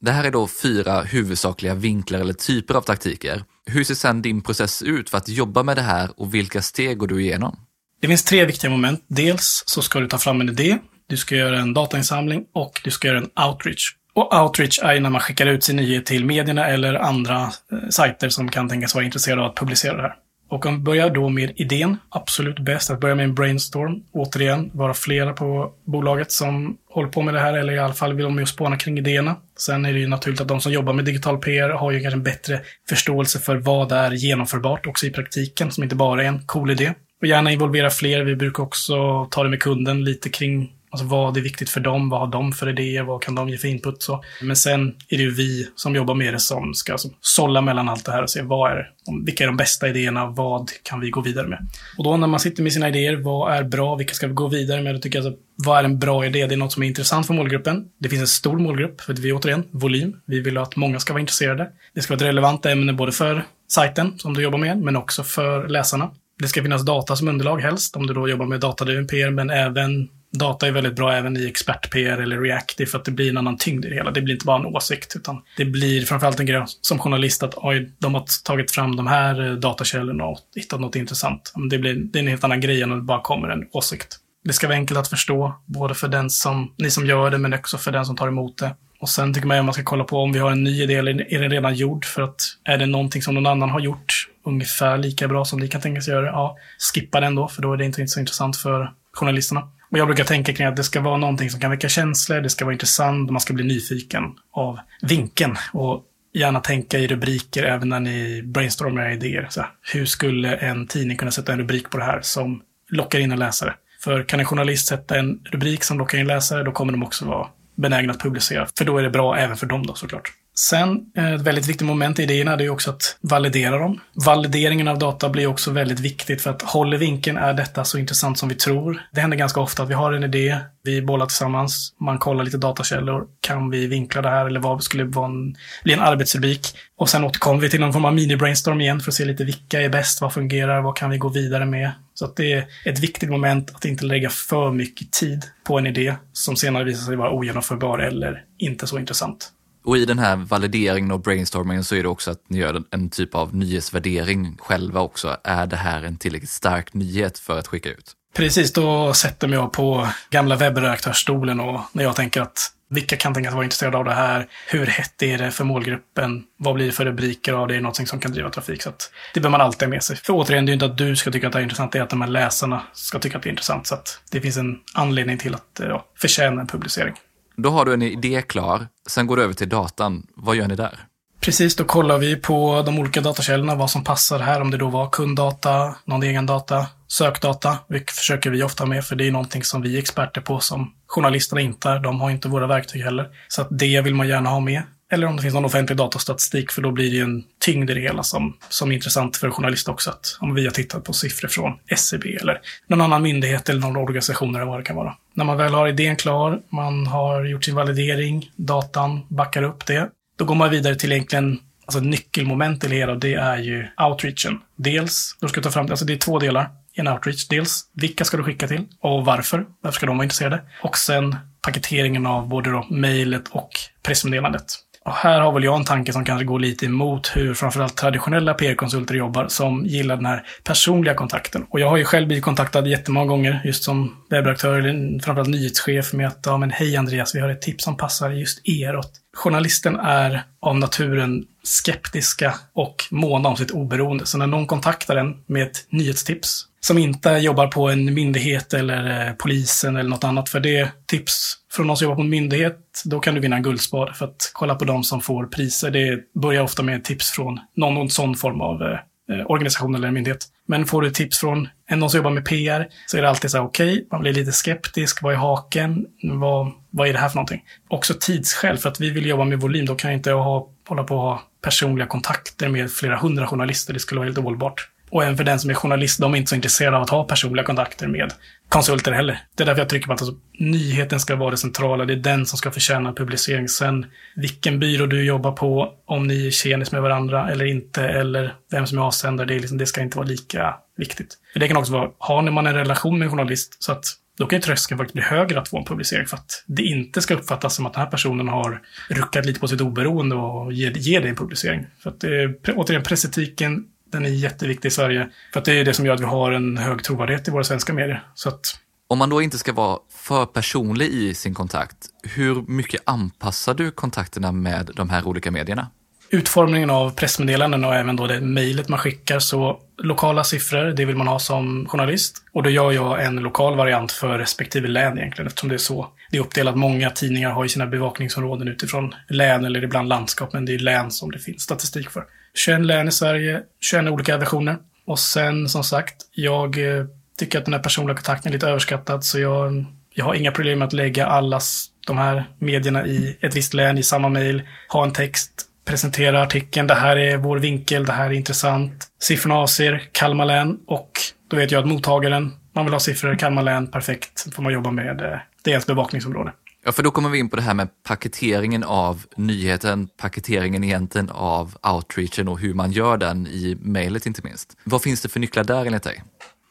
Speaker 2: Det här är då fyra huvudsakliga vinklar eller typer av taktiker. Hur ser sedan din process ut för att jobba med det här och vilka steg går du igenom?
Speaker 1: Det finns tre viktiga moment. Dels så ska du ta fram en idé, du ska göra en datainsamling och du ska göra en outreach. Och outreach är när man skickar ut sin nyhet till medierna eller andra eh, sajter som kan tänkas vara intresserade av att publicera det här. Och om vi börjar då med idén, absolut bäst att börja med en brainstorm. Återigen, vara flera på bolaget som håller på med det här, eller i alla fall vill de ju spåna kring idéerna. Sen är det ju naturligt att de som jobbar med digital PR har ju kanske en bättre förståelse för vad är genomförbart också i praktiken, som inte bara är en cool idé. Och gärna involvera fler. Vi brukar också ta det med kunden lite kring Alltså vad är viktigt för dem? Vad har de för idéer? Vad kan de ge för input? Så. Men sen är det ju vi som jobbar med det som ska alltså, sålla mellan allt det här och se vad är, vilka är de bästa idéerna? Vad kan vi gå vidare med? Och då när man sitter med sina idéer, vad är bra? Vilka ska vi gå vidare med? Då tycker jag alltså, vad är en bra idé? Det är något som är intressant för målgruppen. Det finns en stor målgrupp, för vi återigen, volym. Vi vill att många ska vara intresserade. Det ska vara ett relevant ämne både för sajten som du jobbar med, men också för läsarna. Det ska finnas data som underlag helst, om du då jobbar med datadriven PR, men även Data är väldigt bra även i expert-PR eller reactive för att det blir en annan tyngd i det hela. Det blir inte bara en åsikt, utan det blir framförallt en grej som journalist att oj, de har tagit fram de här eh, datakällorna och hittat något intressant. Det, blir, det är en helt annan grej än att det bara kommer en åsikt. Det ska vara enkelt att förstå, både för den som, ni som gör det, men också för den som tar emot det. Och sen tycker man att man ska kolla på om vi har en ny idé eller är den redan gjord? För att är det någonting som någon annan har gjort ungefär lika bra som ni kan tänka sig göra, ja, skippa den då, för då är det inte så intressant för journalisterna. Och jag brukar tänka kring att det ska vara någonting som kan väcka känslor, det ska vara intressant och man ska bli nyfiken av vinkeln. Och gärna tänka i rubriker även när ni brainstormar idéer. Så här, hur skulle en tidning kunna sätta en rubrik på det här som lockar in en läsare? För kan en journalist sätta en rubrik som lockar in läsare, då kommer de också vara benägna att publicera. För då är det bra även för dem då såklart. Sen, eh, ett väldigt viktigt moment i idéerna det är också att validera dem. Valideringen av data blir också väldigt viktigt för att håller vinkeln, är detta så intressant som vi tror? Det händer ganska ofta att vi har en idé, vi bollar tillsammans, man kollar lite datakällor, kan vi vinkla det här eller vad skulle vara en, bli en arbetsrubrik? Och sen återkommer vi till någon form av mini-brainstorm igen för att se lite vilka är bäst, vad fungerar, vad kan vi gå vidare med? Så att det är ett viktigt moment att inte lägga för mycket tid på en idé som senare visar sig vara ogenomförbar eller inte så intressant.
Speaker 2: Och i den här valideringen och brainstormingen så är det också att ni gör en typ av nyhetsvärdering själva också. Är det här en tillräckligt stark nyhet för att skicka ut?
Speaker 1: Precis, då sätter mig jag på gamla webbredaktörsstolen och när jag tänker att vilka kan tänkas vara intresserade av det här? Hur hett är det för målgruppen? Vad blir det för rubriker av det? Är någonting som kan driva trafik? Så det bör man alltid ha med sig. För återigen, det är inte att du ska tycka att det är intressant, det är att de här läsarna ska tycka att det är intressant. Så att det finns en anledning till att eh, ja, förtjäna en publicering.
Speaker 2: Då har du en idé klar, sen går du över till datan. Vad gör ni där?
Speaker 1: Precis, då kollar vi på de olika datakällorna, vad som passar här, om det då var kunddata, någon egen data, sökdata, vilket försöker vi ofta med, för det är någonting som vi är experter på som journalisterna inte är. De har inte våra verktyg heller. Så att det vill man gärna ha med. Eller om det finns någon offentlig datastatistik, för då blir det ju en tyngd i det hela som, som är intressant för journalister också. Att om vi har tittat på siffror från SCB eller någon annan myndighet eller någon organisation eller vad det kan vara. När man väl har idén klar, man har gjort sin validering, datan backar upp det, då går man vidare till egentligen alltså nyckelmoment i det hela och det är ju outreachen. Dels, då ska du ta fram, alltså det är två delar i en outreach. Dels, vilka ska du skicka till och varför? Varför ska de vara intresserade? Och sen paketeringen av både då mejlet och pressmeddelandet. Och här har väl jag en tanke som kanske går lite emot hur framförallt traditionella PR-konsulter jobbar som gillar den här personliga kontakten. Och jag har ju själv blivit kontaktad jättemånga gånger just som webbredaktör eller framförallt nyhetschef med att ja, men hej Andreas, vi har ett tips som passar just er. Och journalisten är av naturen skeptiska och måna om sitt oberoende. Så när någon kontaktar en med ett nyhetstips som inte jobbar på en myndighet eller eh, polisen eller något annat. För det tips från någon som jobbar på en myndighet, då kan du vinna en guldspade. För att kolla på de som får priser, det börjar ofta med tips från någon sån form av eh, eh, organisation eller myndighet. Men får du tips från någon som jobbar med PR så är det alltid så här, okej, okay, man blir lite skeptisk. Vad är haken? Vad, vad är det här för någonting? Också tidsskäl, för att vi vill jobba med volym. Då kan jag inte ha, hålla på att ha personliga kontakter med flera hundra journalister. Det skulle vara helt ohållbart. Och även för den som är journalist, de är inte så intresserade av att ha personliga kontakter med konsulter heller. Det är därför jag trycker på att alltså, nyheten ska vara det centrala. Det är den som ska förtjäna publicering. Sen vilken byrå du jobbar på, om ni är tjenis med varandra eller inte, eller vem som är avsändare, det, är liksom, det ska inte vara lika viktigt. För det kan också vara, har man en relation med en journalist, så att då kan ju tröskeln faktiskt bli högre att få en publicering för att det inte ska uppfattas som att den här personen har ruckat lite på sitt oberoende och ger, ge dig en publicering. För att eh, det, återigen, pressetiken den är jätteviktig i Sverige. För att det är det som gör att vi har en hög trovärdighet i våra svenska medier. Så att...
Speaker 2: Om man då inte ska vara för personlig i sin kontakt, hur mycket anpassar du kontakterna med de här olika medierna?
Speaker 1: Utformningen av pressmeddelanden och även då det mejlet man skickar, så lokala siffror, det vill man ha som journalist. Och då gör jag en lokal variant för respektive län egentligen, eftersom det är så. Det är uppdelat. Många tidningar har ju sina bevakningsområden utifrån län eller ibland landskap, men det är län som det finns statistik för. 21 län i Sverige, 21 olika versioner. Och sen som sagt, jag eh, tycker att den här personliga kontakten är lite överskattad, så jag, jag har inga problem med att lägga alla de här medierna i ett visst län i samma mejl, ha en text, presentera artikeln, det här är vår vinkel, det här är intressant. Siffrorna avser Kalmar län och då vet jag att mottagaren, man vill ha siffror Kalmar län, perfekt, får man jobba med, eh, det är ens bevakningsområde.
Speaker 2: Ja, för då kommer vi in på det här med paketeringen av nyheten, paketeringen egentligen av outreachen och hur man gör den i mejlet inte minst. Vad finns det för nycklar där enligt dig?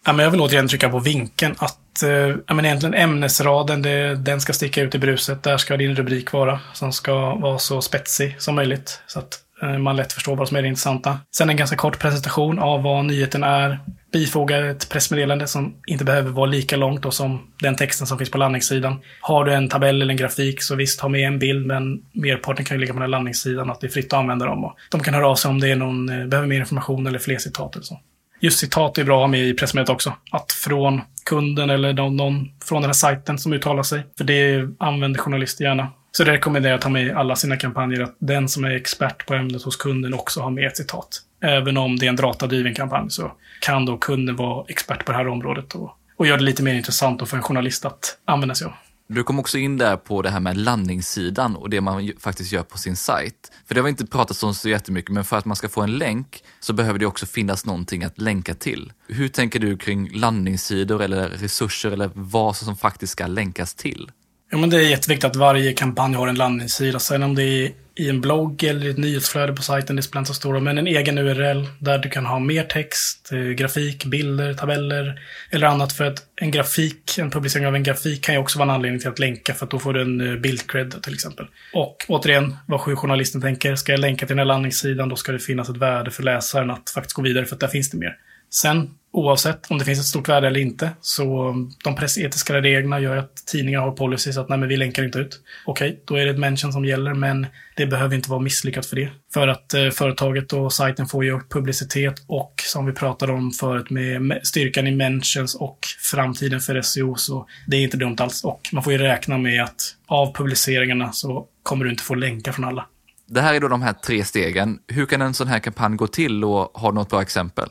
Speaker 1: Ja, men jag vill återigen trycka på vinkeln att eh, ja, men egentligen ämnesraden, det, den ska sticka ut i bruset. Där ska din rubrik vara, som ska vara så spetsig som möjligt. Så att eh, man lätt förstår vad som är det intressanta. Sen en ganska kort presentation av vad nyheten är. Bifogar ett pressmeddelande som inte behöver vara lika långt då som den texten som finns på landningssidan. Har du en tabell eller en grafik så visst, ha med en bild, men merparten kan ju ligga på den landningssidan, och att det är fritt att använda dem. Och de kan höra av sig om det är någon, eh, behöver mer information eller fler citat eller så. Just citat är bra att ha med i pressmeddelandet också. Att från kunden eller någon, någon från den här sajten som uttalar sig. För det använder journalister gärna. Så det rekommenderar jag att ha med i alla sina kampanjer, att den som är expert på ämnet hos kunden också har med ett citat. Även om det är en datadriven kampanj så kan då kunden vara expert på det här området och, och göra det lite mer intressant för en journalist att använda sig av.
Speaker 2: Du kom också in där på det här med landningssidan och det man faktiskt gör på sin sajt. För det har vi inte pratat om så jättemycket, men för att man ska få en länk så behöver det också finnas någonting att länka till. Hur tänker du kring landningssidor eller resurser eller vad som faktiskt ska länkas till?
Speaker 1: Ja, men det är jätteviktigt att varje kampanj har en landningssida. Sen om det är i en blogg eller i ett nyhetsflöde på sajten, det spelar inte så stor roll. Men en egen URL där du kan ha mer text, eh, grafik, bilder, tabeller eller annat. För att en grafik, en publicering av en grafik kan ju också vara en anledning till att länka för att då får du en eh, bildcred till exempel. Och återigen, vad sju journalisten tänker, ska jag länka till den här landningssidan då ska det finnas ett värde för läsaren att faktiskt gå vidare för att där finns det mer. Sen oavsett om det finns ett stort värde eller inte. Så de pressetiska reglerna gör att tidningar har policies att nej, men vi länkar inte ut. Okej, okay, då är det ett mention som gäller, men det behöver inte vara misslyckat för det. För att eh, företaget och sajten får ju publicitet och som vi pratade om förut med styrkan i mentions och framtiden för SEO, så det är inte dumt alls. Och man får ju räkna med att av publiceringarna så kommer du inte få länkar från alla.
Speaker 2: Det här är då de här tre stegen. Hur kan en sån här kampanj gå till och har du något bra exempel?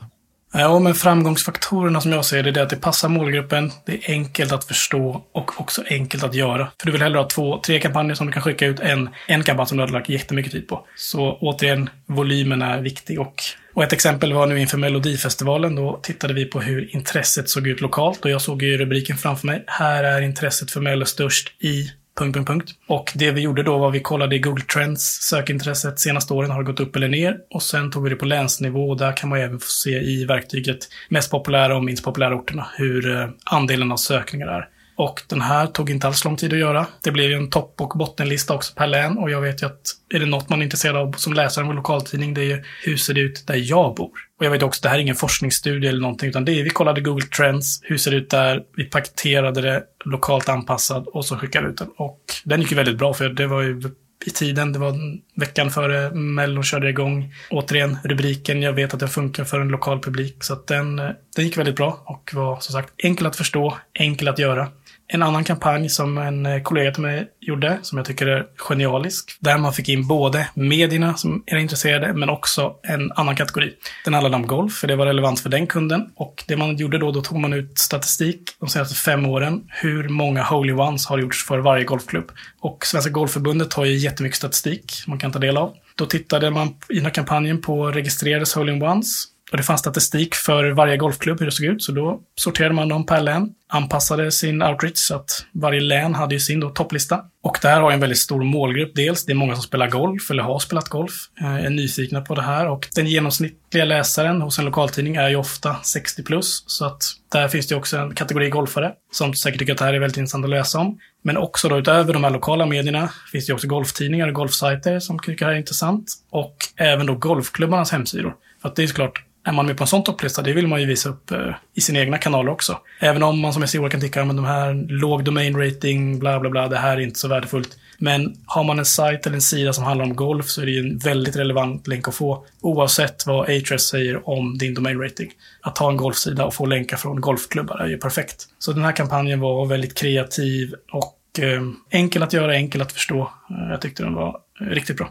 Speaker 1: Ja, men framgångsfaktorerna som jag ser det är att det passar målgruppen, det är enkelt att förstå och också enkelt att göra. För du vill hellre ha två, tre kampanjer som du kan skicka ut än en kampanj som du har lagt jättemycket tid på. Så återigen, volymen är viktig och och ett exempel var nu inför Melodifestivalen. Då tittade vi på hur intresset såg ut lokalt och jag såg ju rubriken framför mig. Här är intresset för Mello störst i Punkt, punkt, punkt. Och det vi gjorde då var vi kollade i Google Trends, sökintresset senaste åren har det gått upp eller ner. Och sen tog vi det på länsnivå och där kan man även få se i verktyget mest populära och minst populära orterna hur eh, andelen av sökningar är. Och den här tog inte alls lång tid att göra. Det blev ju en topp och bottenlista också per län och jag vet ju att är det något man är intresserad av som läsare av en lokaltidning, det är ju hur ser det ut där jag bor? Och jag vet också, det här är ingen forskningsstudie eller någonting, utan det är, vi kollade Google Trends, hur ser det ut där, vi paketerade det lokalt anpassad och så skickade ut den. Och den gick ju väldigt bra, för det var ju i tiden. Det var veckan före Mello körde igång. Återigen, rubriken, jag vet att den funkar för en lokal publik. Så att den, eh, den gick väldigt bra och var som sagt enkel att förstå, enkel att göra en annan kampanj som en eh, kollega till mig gjorde, som jag tycker är genialisk. Där man fick in både medierna som är intresserade, men också en annan kategori. Den handlade om golf, för det var relevant för den kunden. Och det man gjorde då, då tog man ut statistik de senaste fem åren. Hur många Holy Ones har gjorts för varje golfklubb. Och Svenska Golfförbundet har ju jättemycket statistik man kan ta del av. Då tittade man i den här kampanjen på registrerade Holy Ones och det fanns statistik för varje golfklubb hur det såg ut, så då sorterade man dem per län, anpassade sin outreach så att varje län hade ju sin då topplista. Och det här har en väldigt stor målgrupp. Dels, det är många som spelar golf eller har spelat golf, är nyfikna på det här och den genomsnittliga läsaren hos en lokaltidning är ju ofta 60 plus, så att där finns det också en kategori golfare som säkert tycker att det här är väldigt intressant att läsa om. Men också då utöver de här lokala medierna finns det också golftidningar och golfsajter som tycker det här är intressant och även då golfklubbarnas hemsidor. För att det är såklart är man med på en sån topplista, det vill man ju visa upp eh, i sina egna kanaler också. Även om man som SEO kan tycka att de här låg domain rating, bla bla bla, det här är inte så värdefullt. Men har man en sajt eller en sida som handlar om golf så är det ju en väldigt relevant länk att få. Oavsett vad Ahrefs säger om din domain rating. Att ha en golfsida och få länkar från golfklubbar är ju perfekt. Så den här kampanjen var väldigt kreativ och eh, enkel att göra, enkel att förstå. Eh, jag tyckte den var eh, riktigt bra.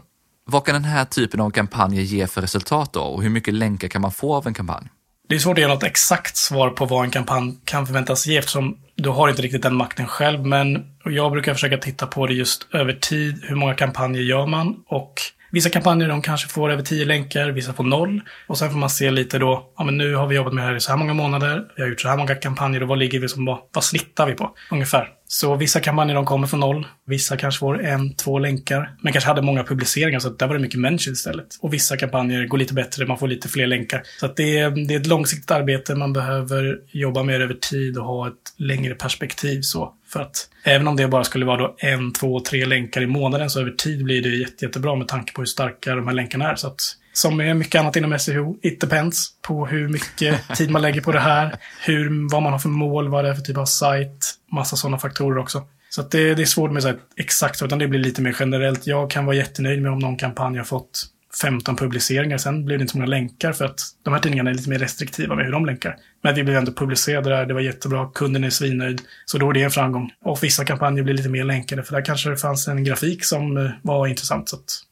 Speaker 2: Vad kan den här typen av kampanjer ge för resultat då? Och hur mycket länkar kan man få av en kampanj?
Speaker 1: Det är svårt att ge något exakt svar på vad en kampanj kan förväntas ge eftersom du har inte riktigt den makten själv. Men jag brukar försöka titta på det just över tid. Hur många kampanjer gör man? Och vissa kampanjer de kanske får över tio länkar, vissa får noll. Och sen får man se lite då, ja men nu har vi jobbat med det här i så här många månader, vi har gjort så här många kampanjer och vad ligger vi som, vad, vad snittar vi på ungefär? Så vissa kampanjer de kommer från noll. Vissa kanske får en, två länkar. Men kanske hade många publiceringar så där var det mycket människor istället. Och vissa kampanjer går lite bättre, man får lite fler länkar. Så att det, är, det är ett långsiktigt arbete, man behöver jobba mer över tid och ha ett längre perspektiv så. För att även om det bara skulle vara då en, två, tre länkar i månaden så över tid blir det jätte, jättebra med tanke på hur starka de här länkarna är. Så att som med mycket annat inom SEO, it depends på hur mycket tid man lägger på det här, hur, vad man har för mål, vad det är för typ av sajt, massa sådana faktorer också. Så det, det är svårt med så här, exakt, utan det blir lite mer generellt. Jag kan vara jättenöjd med om någon kampanj har fått 15 publiceringar. Sen blev det inte så många länkar för att de här tidningarna är lite mer restriktiva med hur de länkar. Men vi blev ändå publicerade där, det var jättebra, kunden är svinnöjd. Så då är det en framgång. Och vissa kampanjer blir lite mer länkade för där kanske det fanns en grafik som eh, var intressant så att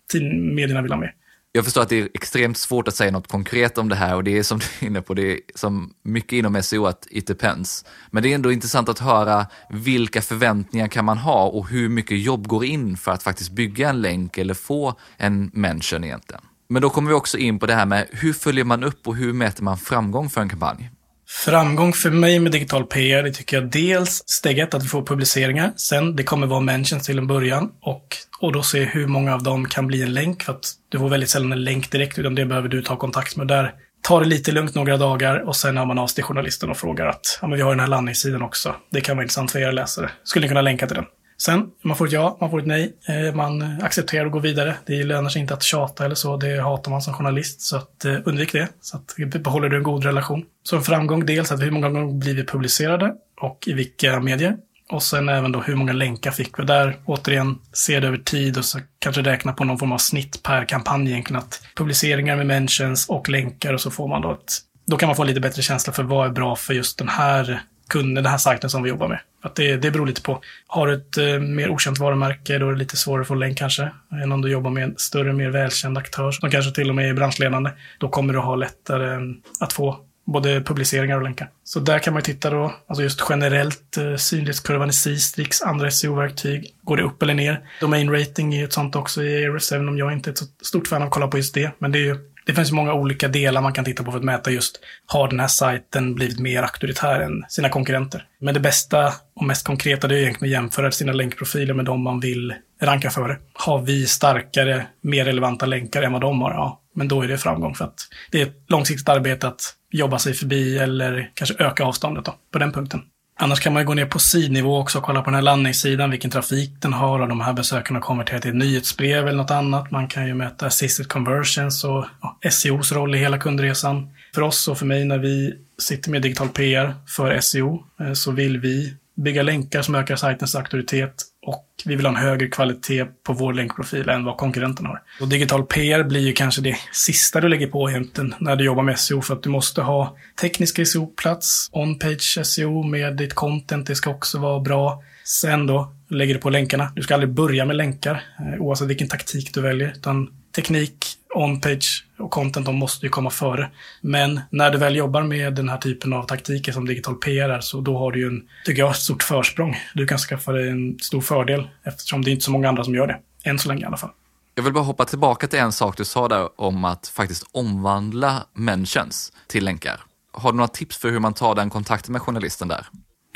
Speaker 1: medierna vill ha med.
Speaker 2: Jag förstår att det är extremt svårt att säga något konkret om det här och det är som du är inne på, det är som mycket inom SEO att it depends. Men det är ändå intressant att höra vilka förväntningar kan man ha och hur mycket jobb går in för att faktiskt bygga en länk eller få en mention egentligen. Men då kommer vi också in på det här med hur följer man upp och hur mäter man framgång för en kampanj?
Speaker 1: Framgång för mig med digital PR, det tycker jag dels steg ett, att vi får publiceringar. Sen, det kommer vara mentions till en början och, och då se hur många av dem kan bli en länk. För att du får väldigt sällan en länk direkt, utan det behöver du ta kontakt med. Där tar det lite lugnt några dagar och sen har man av sig till journalisten och frågar att ja, men vi har den här landningssidan också. Det kan vara intressant för er läsare. Skulle ni kunna länka till den? Sen, man får ett ja, man får ett nej. Eh, man accepterar och går vidare. Det lönar sig inte att tjata eller så. Det hatar man som journalist. Så att, eh, undvik det. Så att behåller du en god relation. Så en framgång, dels att hur många gånger blir vi publicerade och i vilka medier. Och sen även då hur många länkar fick vi. Där återigen, se det över tid och så kanske räkna på någon form av snitt per kampanj egentligen. Att publiceringar med mentions och länkar och så får man då ett... Då kan man få lite bättre känsla för vad är bra för just den här kunden, den här sajten som vi jobbar med. Att det, det beror lite på. Har du ett eh, mer okänt varumärke, då är det lite svårare att få länk kanske. Än om du jobbar med en större, mer välkänd aktör, som kanske till och med är branschledande. Då kommer du ha lättare eh, att få både publiceringar och länkar. Så där kan man ju titta då, alltså just generellt, eh, synlighetskurvan i Sistrix, andra SEO-verktyg, går det upp eller ner? Domain rating är ju ett sånt också i Ahrefs, även om jag inte är ett så stort fan av att kolla på just det. Men det är ju det finns många olika delar man kan titta på för att mäta just, har den här sajten blivit mer auktoritär än sina konkurrenter? Men det bästa och mest konkreta det är egentligen att jämföra sina länkprofiler med de man vill ranka före. Har vi starkare, mer relevanta länkar än vad de har? Ja, men då är det framgång för att det är ett långsiktigt arbete att jobba sig förbi eller kanske öka avståndet då, på den punkten. Annars kan man gå ner på sidnivå också och kolla på den här landningssidan, vilken trafik den har och de här besökarna konverterar till ett nyhetsbrev eller något annat. Man kan ju mäta assisted conversions och ja, SEOs roll i hela kundresan. För oss och för mig när vi sitter med digital PR för SEO eh, så vill vi bygga länkar som ökar sajtens auktoritet och vi vill ha en högre kvalitet på vår länkprofil än vad konkurrenterna har. Och digital PR blir ju kanske det sista du lägger på egentligen när du jobbar med SEO för att du måste ha teknisk SEO-plats, on-page SEO med ditt content, det ska också vara bra. Sen då lägger du på länkarna. Du ska aldrig börja med länkar eh, oavsett vilken taktik du väljer, utan teknik, on-page och content, de måste ju komma före. Men när du väl jobbar med den här typen av taktiker som digital PR är, så då har du ju en, tycker jag, ett stort försprång. Du kan skaffa dig en stor fördel eftersom det är inte så många andra som gör det. Än så länge i alla fall.
Speaker 2: Jag vill bara hoppa tillbaka till en sak du sa där om att faktiskt omvandla mentions till länkar. Har du några tips för hur man tar den kontakten med journalisten där?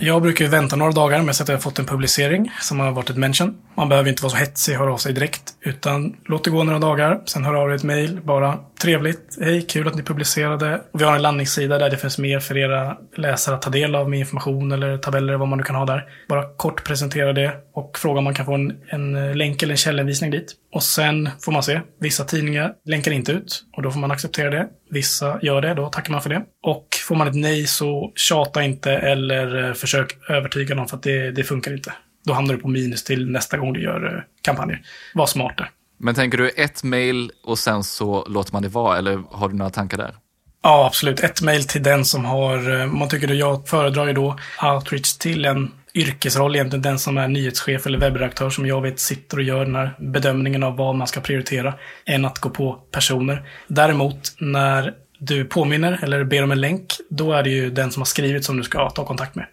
Speaker 1: Jag brukar ju vänta några dagar med att jag har fått en publicering som har varit ett mention. Man behöver inte vara så hetsig och höra av sig direkt, utan låt det gå några dagar. Sen hör av dig ett mail, bara trevligt, hej, kul att ni publicerade. Vi har en landningssida där det finns mer för era läsare att ta del av med information eller tabeller, vad man nu kan ha där. Bara kort presentera det och fråga om man kan få en, en eh, länk eller en källhänvisning dit. Och sen får man se. Vissa tidningar länkar inte ut och då får man acceptera det. Vissa gör det, då tackar man för det. Och får man ett nej så tjata inte eller eh, försök övertyga någon för att det, det funkar inte. Då hamnar du på minus till nästa gång du gör eh, kampanjer. Var smart där.
Speaker 2: Men tänker du ett mail och sen så låter man det vara, eller har du några tankar där?
Speaker 1: Ja, absolut. Ett mail till den som har, eh, man tycker att jag föredrar ju då outreach till en yrkesroll, egentligen den som är nyhetschef eller webbredaktör som jag vet sitter och gör den här bedömningen av vad man ska prioritera, än att gå på personer. Däremot, när du påminner eller ber om en länk, då är det ju den som har skrivit som du ska ta kontakt med.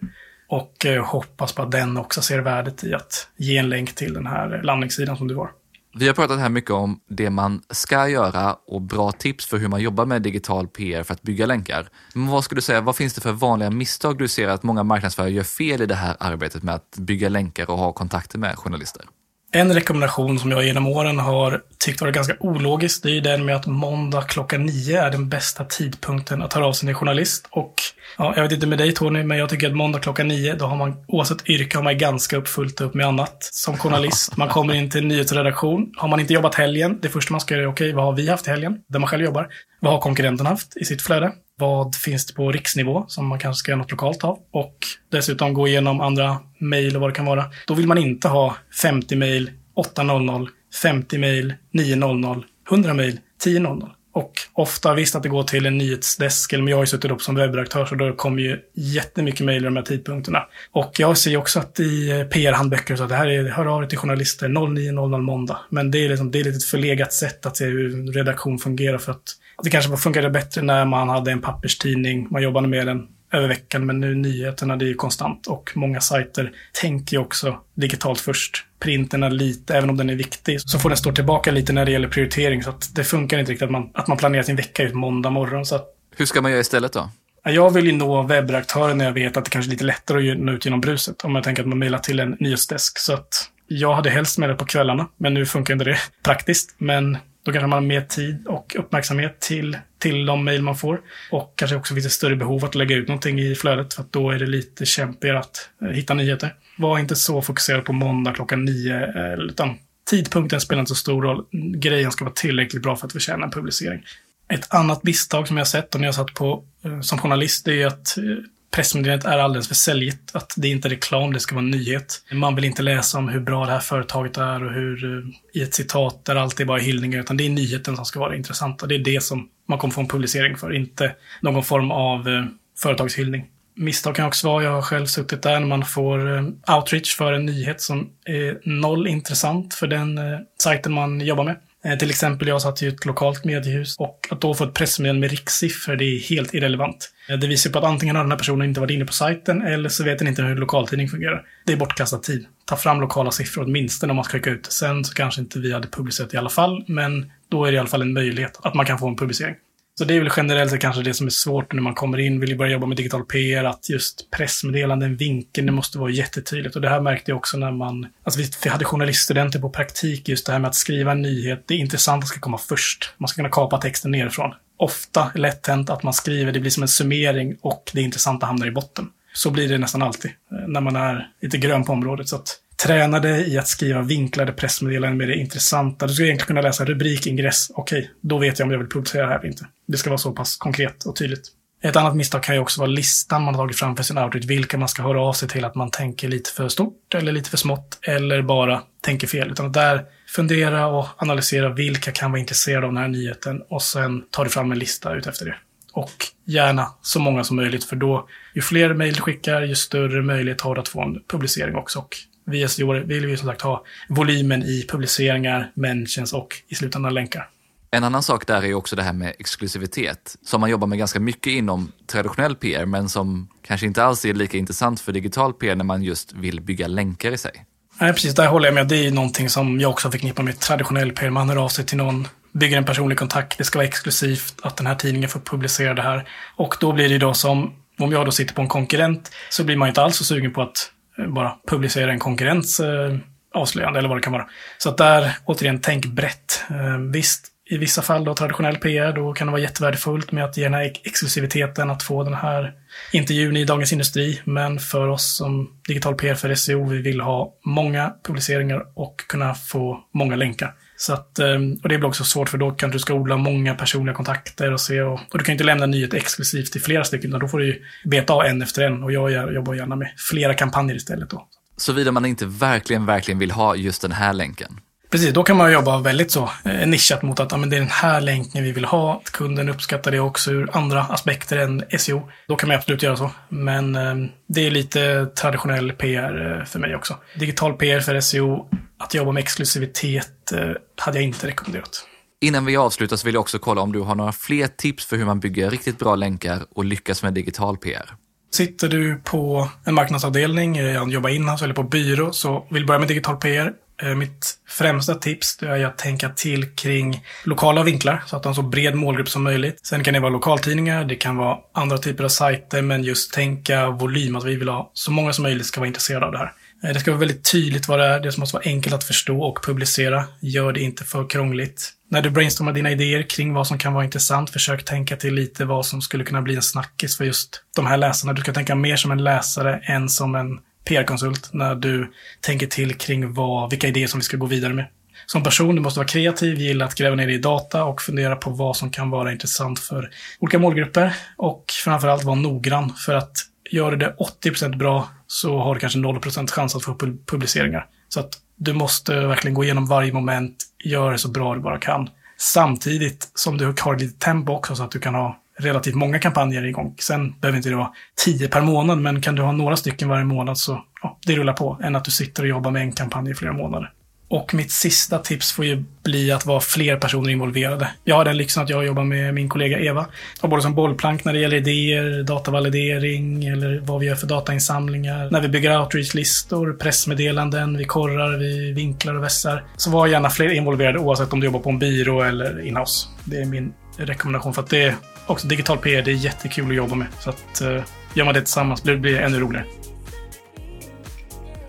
Speaker 1: Och eh, hoppas på att den också ser värdet i att ge en länk till den här landningssidan som du har.
Speaker 2: Vi har pratat här mycket om det man ska göra och bra tips för hur man jobbar med digital PR för att bygga länkar. Men vad skulle du säga, vad finns det för vanliga misstag du ser att många marknadsförare gör fel i det här arbetet med att bygga länkar och ha kontakter med journalister?
Speaker 1: En rekommendation som jag genom åren har tyckt varit ganska ologisk, det är ju den med att måndag klockan nio är den bästa tidpunkten att höra av sig till journalist. Och ja, jag vet inte med dig Tony, men jag tycker att måndag klockan nio, då har man oavsett yrke har man ganska uppfullt upp med annat. Som journalist, man kommer in till en nyhetsredaktion. Har man inte jobbat helgen, det första man ska göra är okej, okay, vad har vi haft i helgen? Där man själv jobbar. Vad har konkurrenten haft i sitt flöde? Vad finns det på riksnivå som man kanske ska göra något lokalt av? Och dessutom gå igenom andra mejl och vad det kan vara. Då vill man inte ha 50 mejl 8.00, 50 mejl 9.00, 100 mejl 10.00. Och ofta, visst att det går till en nyhetsdesk, eller jag har ju suttit upp som webbredaktör, så då kommer ju jättemycket mejl i de här tidpunkterna. Och jag ser ju också att i eh, PR-handböcker så att det här är, hör av dig till journalister 09.00 måndag. Men det är, liksom, det är ett förlegat sätt att se hur en redaktion fungerar för att att det kanske funkade bättre när man hade en papperstidning, man jobbade med den över veckan, men nu nyheterna, det är ju konstant och många sajter tänker ju också digitalt först. Printen är lite, även om den är viktig, så får den stå tillbaka lite när det gäller prioritering, så att det funkar inte riktigt att man, att man planerar sin vecka ut måndag morgon. Så att,
Speaker 2: Hur ska man göra istället då?
Speaker 1: Jag vill ju nå webbredaktören när jag vet att det kanske är lite lättare att nå ut genom bruset. Om jag tänker att man mejlar till en nyhetsdesk. Så att jag hade helst med det på kvällarna, men nu funkar inte det praktiskt. Men då kanske man har mer tid och uppmärksamhet till, till de mejl man får. Och kanske också finns ett större behov att lägga ut någonting i flödet, för att då är det lite kämpigare att eh, hitta nyheter. Var inte så fokuserad på måndag klockan nio, eh, utan tidpunkten spelar inte så stor roll. Grejen ska vara tillräckligt bra för att förtjäna en publicering. Ett annat misstag som jag har sett och när jag satt på eh, som journalist, det är att eh, pressmeddelandet är alldeles för säljigt. Att det inte är reklam, det ska vara en nyhet. Man vill inte läsa om hur bra det här företaget är och hur eh, i ett citat där allt är bara hyllningar, utan det är nyheten som ska vara intressant. Och det är det som man kommer få en publicering för, inte någon form av eh, företagshyllning. Misstag kan också vara, jag har själv suttit där, när man får eh, outreach för en nyhet som är noll intressant för den eh, sajten man jobbar med. Eh, till exempel, jag satt i ett lokalt mediehus och att då få ett pressmeddelande med rikssiffror, det är helt irrelevant. Eh, det visar på att antingen har den här personen inte varit inne på sajten eller så vet den inte hur lokaltidning fungerar. Det är bortkastad tid. Ta fram lokala siffror åtminstone om man ska skicka ut. Sen så kanske inte vi hade publicerat i alla fall, men då är det i alla fall en möjlighet att man kan få en publicering. Så det är väl generellt kanske det som är svårt när man kommer in, vill ju börja jobba med digital PR, att just pressmeddelanden, vinkeln, det måste vara jättetydligt. Och det här märkte jag också när man, alltså vi hade journaliststudenter på praktik, just det här med att skriva en nyhet, det intressanta ska komma först. Man ska kunna kapa texten nerifrån. Ofta lätt hänt att man skriver, det blir som en summering och det intressanta hamnar i botten. Så blir det nästan alltid eh, när man är lite grön på området. Så att tränade i att skriva vinklade pressmeddelanden med det intressanta. Du ska egentligen kunna läsa rubrik, ingress. Okej, okay, då vet jag om jag vill publicera det här eller inte. Det ska vara så pass konkret och tydligt. Ett annat misstag kan ju också vara listan man har tagit fram för sin outreach, vilka man ska höra av sig till, att man tänker lite för stort eller lite för smått, eller bara tänker fel. Utan att där fundera och analysera vilka kan vara intresserade av den här nyheten och sen tar du fram en lista ut efter det. Och gärna så många som möjligt, för då, ju fler mejl du skickar, ju större möjlighet har du att få en publicering också. Och vi SEO vill vi som sagt ha volymen i publiceringar, mentions och i slutändan länkar.
Speaker 2: En annan sak där är också det här med exklusivitet, som man jobbar med ganska mycket inom traditionell PR, men som kanske inte alls är lika intressant för digital PR när man just vill bygga länkar i sig.
Speaker 1: Nej, precis. Där håller jag med. Det är någonting som jag också förknippar med traditionell PR. Man hör av sig till någon, bygger en personlig kontakt. Det ska vara exklusivt att den här tidningen får publicera det här. Och då blir det då som, om jag då sitter på en konkurrent, så blir man inte alls så sugen på att Eh, bara publicera en konkurrens eh, avslöjande eller vad det kan vara. Så att där, återigen, tänk brett. Eh, visst, i vissa fall då traditionell PR, då kan det vara jättevärdefullt med att ge den här exklusiviteten, att få den här intervjun i Dagens Industri. Men för oss som digital PR för SEO, vi vill ha många publiceringar och kunna få många länkar. Så att, ehm, och det blir också svårt för då kan du ska odla många personliga kontakter och se och, och du kan inte lämna nyhet exklusivt till flera stycken utan då får du ju beta av en efter en och jag jobbar gärna med flera kampanjer istället då.
Speaker 2: Såvida man inte verkligen, verkligen vill ha just den här länken.
Speaker 1: Precis, då kan man jobba väldigt så eh, nischat mot att ja, men det är den här länken vi vill ha. Kunden uppskattar det också ur andra aspekter än SEO. Då kan man absolut göra så. Men eh, det är lite traditionell PR eh, för mig också. Digital PR för SEO att jobba med exklusivitet eh, hade jag inte rekommenderat.
Speaker 2: Innan vi avslutar så vill jag också kolla om du har några fler tips för hur man bygger riktigt bra länkar och lyckas med digital PR.
Speaker 1: Sitter du på en marknadsavdelning, jobbar inhouse eller på byrå, så vill börja med digital PR. Eh, mitt främsta tips är att tänka till kring lokala vinklar så att de har så bred målgrupp som möjligt. Sen kan det vara lokaltidningar, det kan vara andra typer av sajter, men just tänka volym, att vi vill ha så många som möjligt ska vara intresserade av det här. Eh, det ska vara väldigt tydligt vad det är, det måste vara enkelt att förstå och publicera. Gör det inte för krångligt. När du brainstormar dina idéer kring vad som kan vara intressant, försök tänka till lite vad som skulle kunna bli en snackis för just de här läsarna. Du ska tänka mer som en läsare än som en PR-konsult när du tänker till kring vad, vilka idéer som vi ska gå vidare med. Som person, du måste vara kreativ, gilla att gräva ner i data och fundera på vad som kan vara intressant för olika målgrupper. Och framförallt vara noggrann för att gör du det 80% bra så har du kanske 0% chans att få publiceringar. Så att du måste verkligen gå igenom varje moment, göra det så bra du bara kan. Samtidigt som du har lite tempo också så att du kan ha relativt många kampanjer igång. Sen behöver inte det vara tio per månad, men kan du ha några stycken varje månad så ja, det rullar på. Än att du sitter och jobbar med en kampanj i flera månader. Och mitt sista tips får ju bli att vara fler personer involverade. Jag har den lyxen att jag jobbar med min kollega Eva. Och både som bollplank när det gäller idéer, datavalidering eller vad vi gör för datainsamlingar. När vi bygger outreach-listor, pressmeddelanden, vi korrar, vi vinklar och vässar. Så var gärna fler involverade oavsett om du jobbar på en byrå eller inhouse. Det är min rekommendation för att det också digital PR, det är jättekul att jobba med. Så att eh, gör man det tillsammans blir det ännu roligare.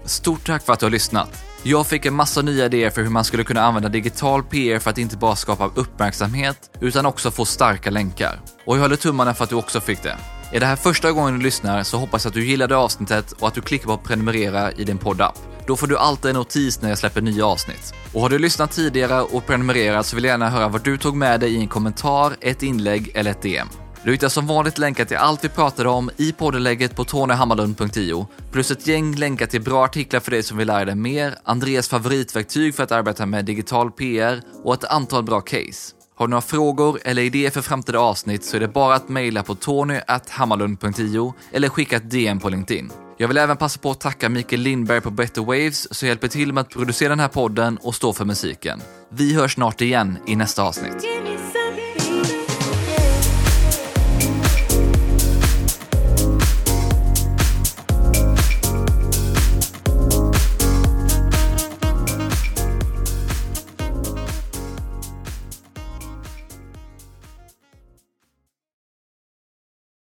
Speaker 2: Stort tack för att du har lyssnat. Jag fick en massa nya idéer för hur man skulle kunna använda digital PR för att inte bara skapa uppmärksamhet, utan också få starka länkar. Och jag håller tummarna för att du också fick det. Är det här första gången du lyssnar så hoppas jag att du gillade avsnittet och att du klickar på prenumerera i din poddapp. Då får du alltid en notis när jag släpper nya avsnitt. Och har du lyssnat tidigare och prenumererat så vill jag gärna höra vad du tog med dig i en kommentar, ett inlägg eller ett DM. Du hittar som vanligt länkar till allt vi pratade om i poddenlägget på tonyhammarlund.io, plus ett gäng länkar till bra artiklar för dig som vill lära dig mer, Andreas favoritverktyg för att arbeta med digital PR och ett antal bra case. Har du några frågor eller idéer för framtida avsnitt så är det bara att mejla på tony.hammarlund.io eller skicka ett DM på LinkedIn. Jag vill även passa på att tacka Mikael Lindberg på Better Waves som hjälper till med att producera den här podden och stå för musiken. Vi hörs snart igen i nästa avsnitt.